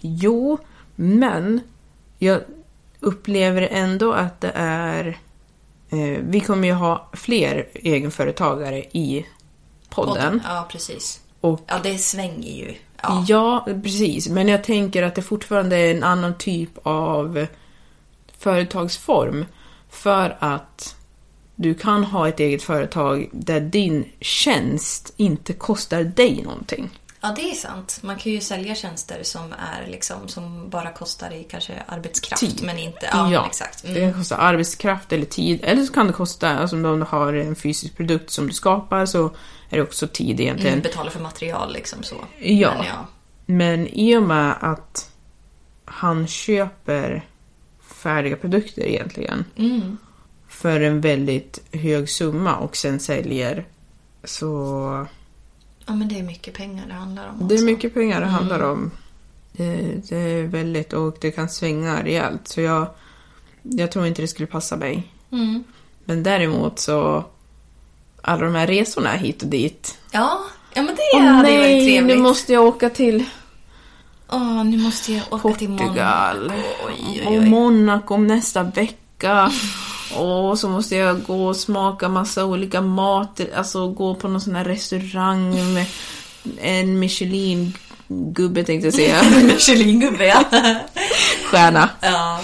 jo, men jag upplever ändå att det är... Eh, vi kommer ju ha fler egenföretagare i podden. Ja, precis. Och Ja, det svänger ju. Ja. ja. precis. Men jag tänker att det fortfarande är en annan typ av företagsform. För att du kan ha ett eget företag där din tjänst inte kostar dig någonting. Ja, det är sant. Man kan ju sälja tjänster som är liksom, som bara kostar i kanske arbetskraft, Tid. men inte... Ja, men exakt. Det Mm. kan kosta arbetskraft eller tid. Eller så kan det kosta, alltså om du har en fysisk produkt som du skapar så är det också tid egentligen. Mm, betala för material liksom så. Ja. Men ja. Men i och med att han köper färdiga produkter egentligen Mm. för en väldigt hög summa och sen säljer så ja, men det är mycket pengar det handlar om det är också. mycket pengar det handlar om. Det, det är väldigt och det kan svänga rejält så jag, jag tror inte det skulle passa mig. Mm. Men däremot så alla de här resorna hit och dit. Ja, ja men det Åh hade ju varit nej, trevligt. nu måste jag åka till Åh, nu måste jag åka till Portugal. Monaco. Oj, oj, och oj. Monaco om nästa vecka. Och så måste jag gå och smaka massa olika mat, alltså gå på någon sån här restaurang med en Michelin-gubbe tänkte jag säga. Michelin-gubbe, ja. Stjärna. ja.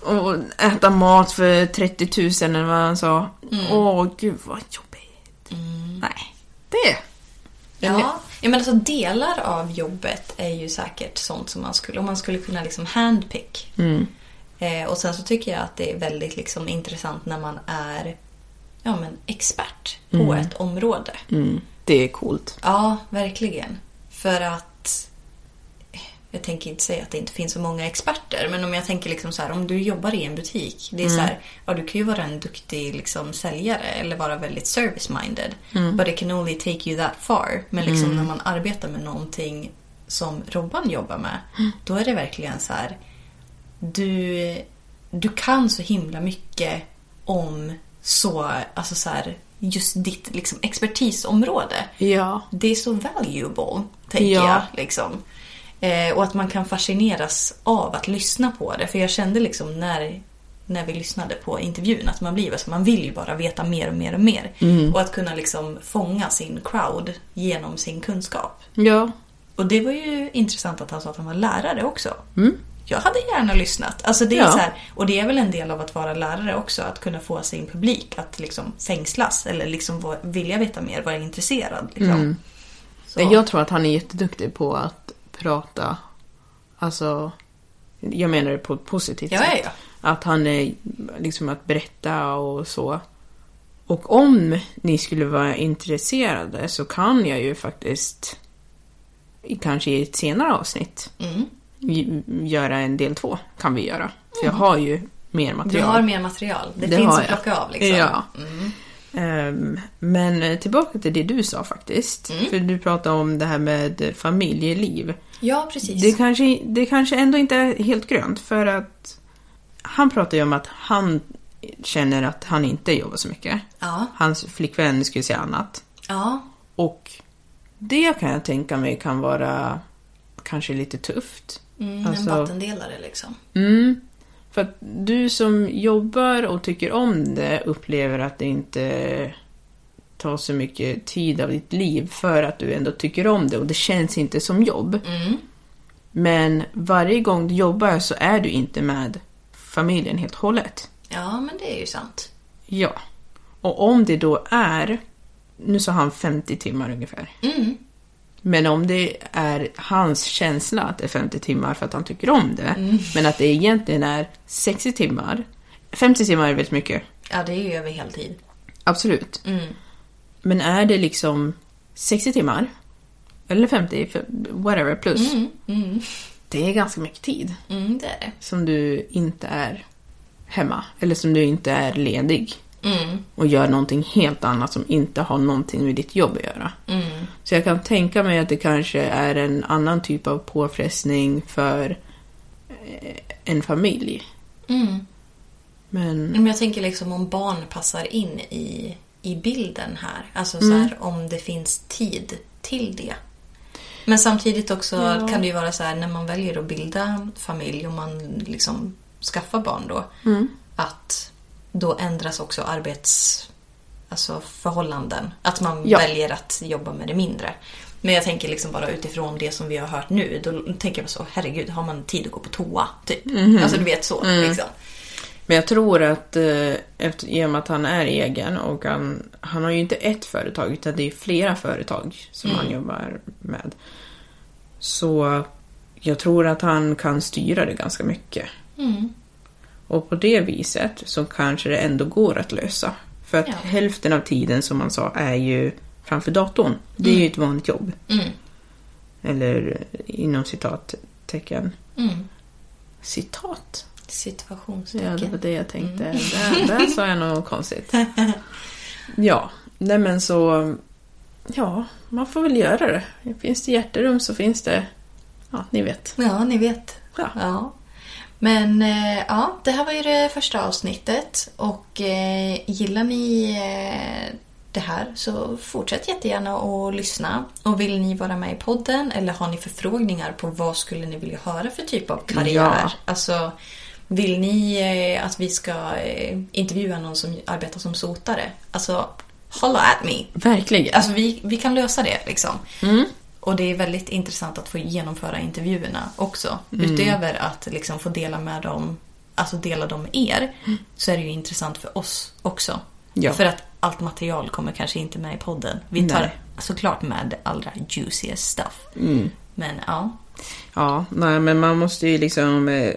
Och äta mat för 30 000 eller vad han sa. Mm. Åh, gud vad jobbigt. Nej, det. Ja, jag menar så delar av jobbet är ju säkert sånt som man skulle, om man skulle kunna liksom handpick. Mm. Eh, och sen så tycker jag att det är väldigt liksom intressant när man är ja, men expert på ett område. Mm, det är coolt. Ja, verkligen. För att jag tänker inte säga att det inte finns så många experter, men om jag tänker liksom så här, om du jobbar i en butik. Det är så här, ja du kan ju vara en duktig liksom säljare eller vara väldigt service-minded. But it can only take you that far. Men liksom när man arbetar med någonting som Robban jobbar med, då är det verkligen så här, du, du kan så himla mycket om så, alltså så här, just ditt liksom, expertisområde Ja. det är så valuable, tänker Ja. jag. Liksom. Eh, och att man kan fascineras av att lyssna på det. För jag kände liksom när, när vi lyssnade på intervjun att man blir så man vill ju bara veta mer och mer och mer. Och att kunna liksom fånga sin crowd genom sin kunskap. Ja. Och det var ju intressant att han sa att han var lärare också. Mm. Jag hade gärna lyssnat. Alltså det är Ja. så här, och det är väl en del av att vara lärare också, att kunna få sin publik att liksom fängslas eller liksom vilja veta mer, vara intresserad. Liksom. Så. Jag tror att han är jätteduktig på att prata. Alltså, jag menar det på ett positivt Ja, sätt. ja. Att han är liksom att berätta och så. Och om ni skulle vara intresserade så kan jag ju faktiskt kanske i ett senare avsnitt Mm. Göra en del två. Kan vi göra. För jag har ju mer Du material. har mer material. Det, Det finns att plocka av liksom. Ja. Mm. Ehm, men tillbaka till det du sa faktiskt. Mm. För du pratade om det här med familjeliv. ja, precis. Det kanske, det kanske ändå inte är helt grönt för att han pratar ju om att han känner att han inte jobbar så mycket. Ja. Hans flickvän skulle säga annat. ja. Och det kan jag tänka mig kan vara kanske lite tufft. Mm, Alltså- En vattendelare liksom. Mm. För att du som jobbar och tycker om det upplever att det inte tar så mycket tid av ditt liv för att du ändå tycker om det och det känns inte som jobb. Mm. Men varje gång du jobbar så är du inte med familjen helt och hållet. Ja, men det är ju sant. Ja. Och om det då är, nu sa han 50 timmar ungefär. Mm. Men om det är hans känsla att det är 50 timmar för att han tycker om det, Mm. men att det egentligen är 60 timmar. 50 timmar är väldigt mycket. Ja, det är ju över heltid. Absolut. Mm. Men är det liksom 60 timmar, eller 50, för- whatever, plus. Mm. Mm. Det är ganska mycket tid Mm, det är det. som du inte är hemma. Eller som du inte är ledig. Mm. Och gör någonting helt annat som inte har någonting med ditt jobb att göra. Mm. Så jag kan tänka mig att det kanske är en annan typ av påfrestning för eh, en familj. Mm. Men Men jag tänker liksom om barn passar in i, i bilden här. Alltså så Mm. här, om det finns tid till det. Men samtidigt också Ja. kan det ju vara så här när man väljer att bilda familj och man liksom skaffar barn då. Mm. Att då ändras också arbets... Alltså förhållanden. Att man Ja. väljer att jobba med det mindre. Men jag tänker liksom bara utifrån det som vi har hört nu. Då tänker jag så, herregud, har man tid att gå på toa? Typ. Mhm. Alltså du vet så. Mm. Liksom. Men jag tror att eh, efter, i och med att han är egen och han, han har ju inte ett företag utan det är flera företag som han jobbar med. Så jag tror att han kan styra det ganska mycket. Mm. Och på det viset så kanske det ändå går att lösa. För att Ja. hälften av tiden som man sa är ju framför datorn. Det är ju ett vanligt jobb. Mm. Eller eh, inom citattecken. Mm. Citat? Ja, Situationstecken. det var det jag tänkte. Där, där sa jag något konstigt. Ja, nej men så... Ja, man får väl göra det. Finns det hjärterum så finns det... Ja, ni vet. Ja, ni vet. Ja. Ja. Men eh, ja, det här var ju det första avsnittet. Och eh, gillar ni eh, det här så fortsätt jättegärna att lyssna. Och vill ni vara med i podden eller har ni förfrågningar på vad skulle ni vilja höra för typ av karriär? Ja. Alltså, Vill ni eh, att vi ska eh, intervjua någon som arbetar som sotare? Alltså, holla at me. Verkligen. Alltså vi, vi kan lösa det liksom. Och det är väldigt intressant att få genomföra intervjuerna också. Utöver att liksom få dela med dem, alltså dela dem med er, så är det ju intressant för oss också. Ja. För att allt material kommer kanske inte med i podden. Vi tar Nej. såklart med det allra juiciest stuff. Men ja, Ja, nej, men man måste ju liksom eh,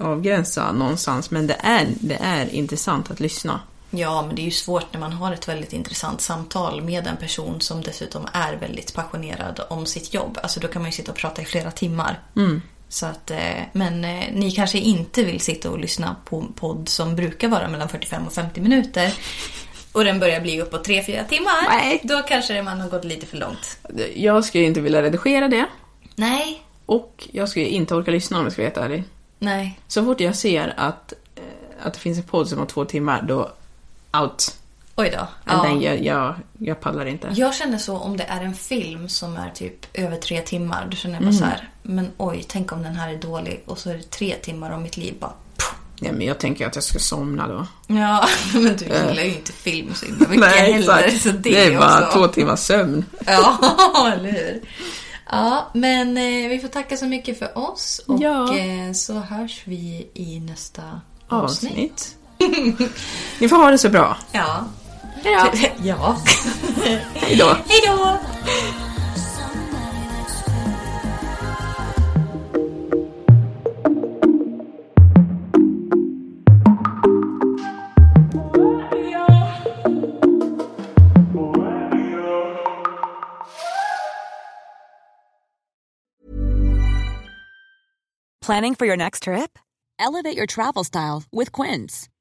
avgränsa någonstans. Men det är, det är intressant att lyssna. Ja, men det är ju svårt när man har ett väldigt intressant samtal med en person som dessutom är väldigt passionerad om sitt jobb. Alltså då kan man ju sitta och prata i flera timmar. Så att, eh, men eh, ni kanske inte vill sitta och lyssna på en podd som brukar vara mellan 45 och 50 minuter. Och den börjar bli uppåt 3-4 timmar. Nej. Då kanske man har gått lite för långt. Jag skulle inte vilja redigera det. Nej. Och jag skulle inte orka lyssna om jag ska vara helt ärlig. Nej. Så fort jag ser att, eh, att det finns en podd som har två timmar, då out. Oj då. Ja. Den, jag, jag, jag pallar inte. Jag känner så om det är en film som är typ över tre timmar. Då känner jag bara så här, men oj, tänk om den här är dålig och så är det tre timmar av mitt liv bara... Ja, men jag tänker att jag ska somna då. Ja, men du gillar ju inte film så himla mycket heller. exakt. Så det, det är bara också. två timmars sömn. Ja, eller hur? Ja, men eh, vi får tacka så mycket för oss och Ja. eh, så hörs vi i nästa avsnitt. Avsnitt. Ni får ha det så bra. Ja. Ja. ja. Hej då. Hej då! Planning for your next trip? Elevate your travel style with Quince.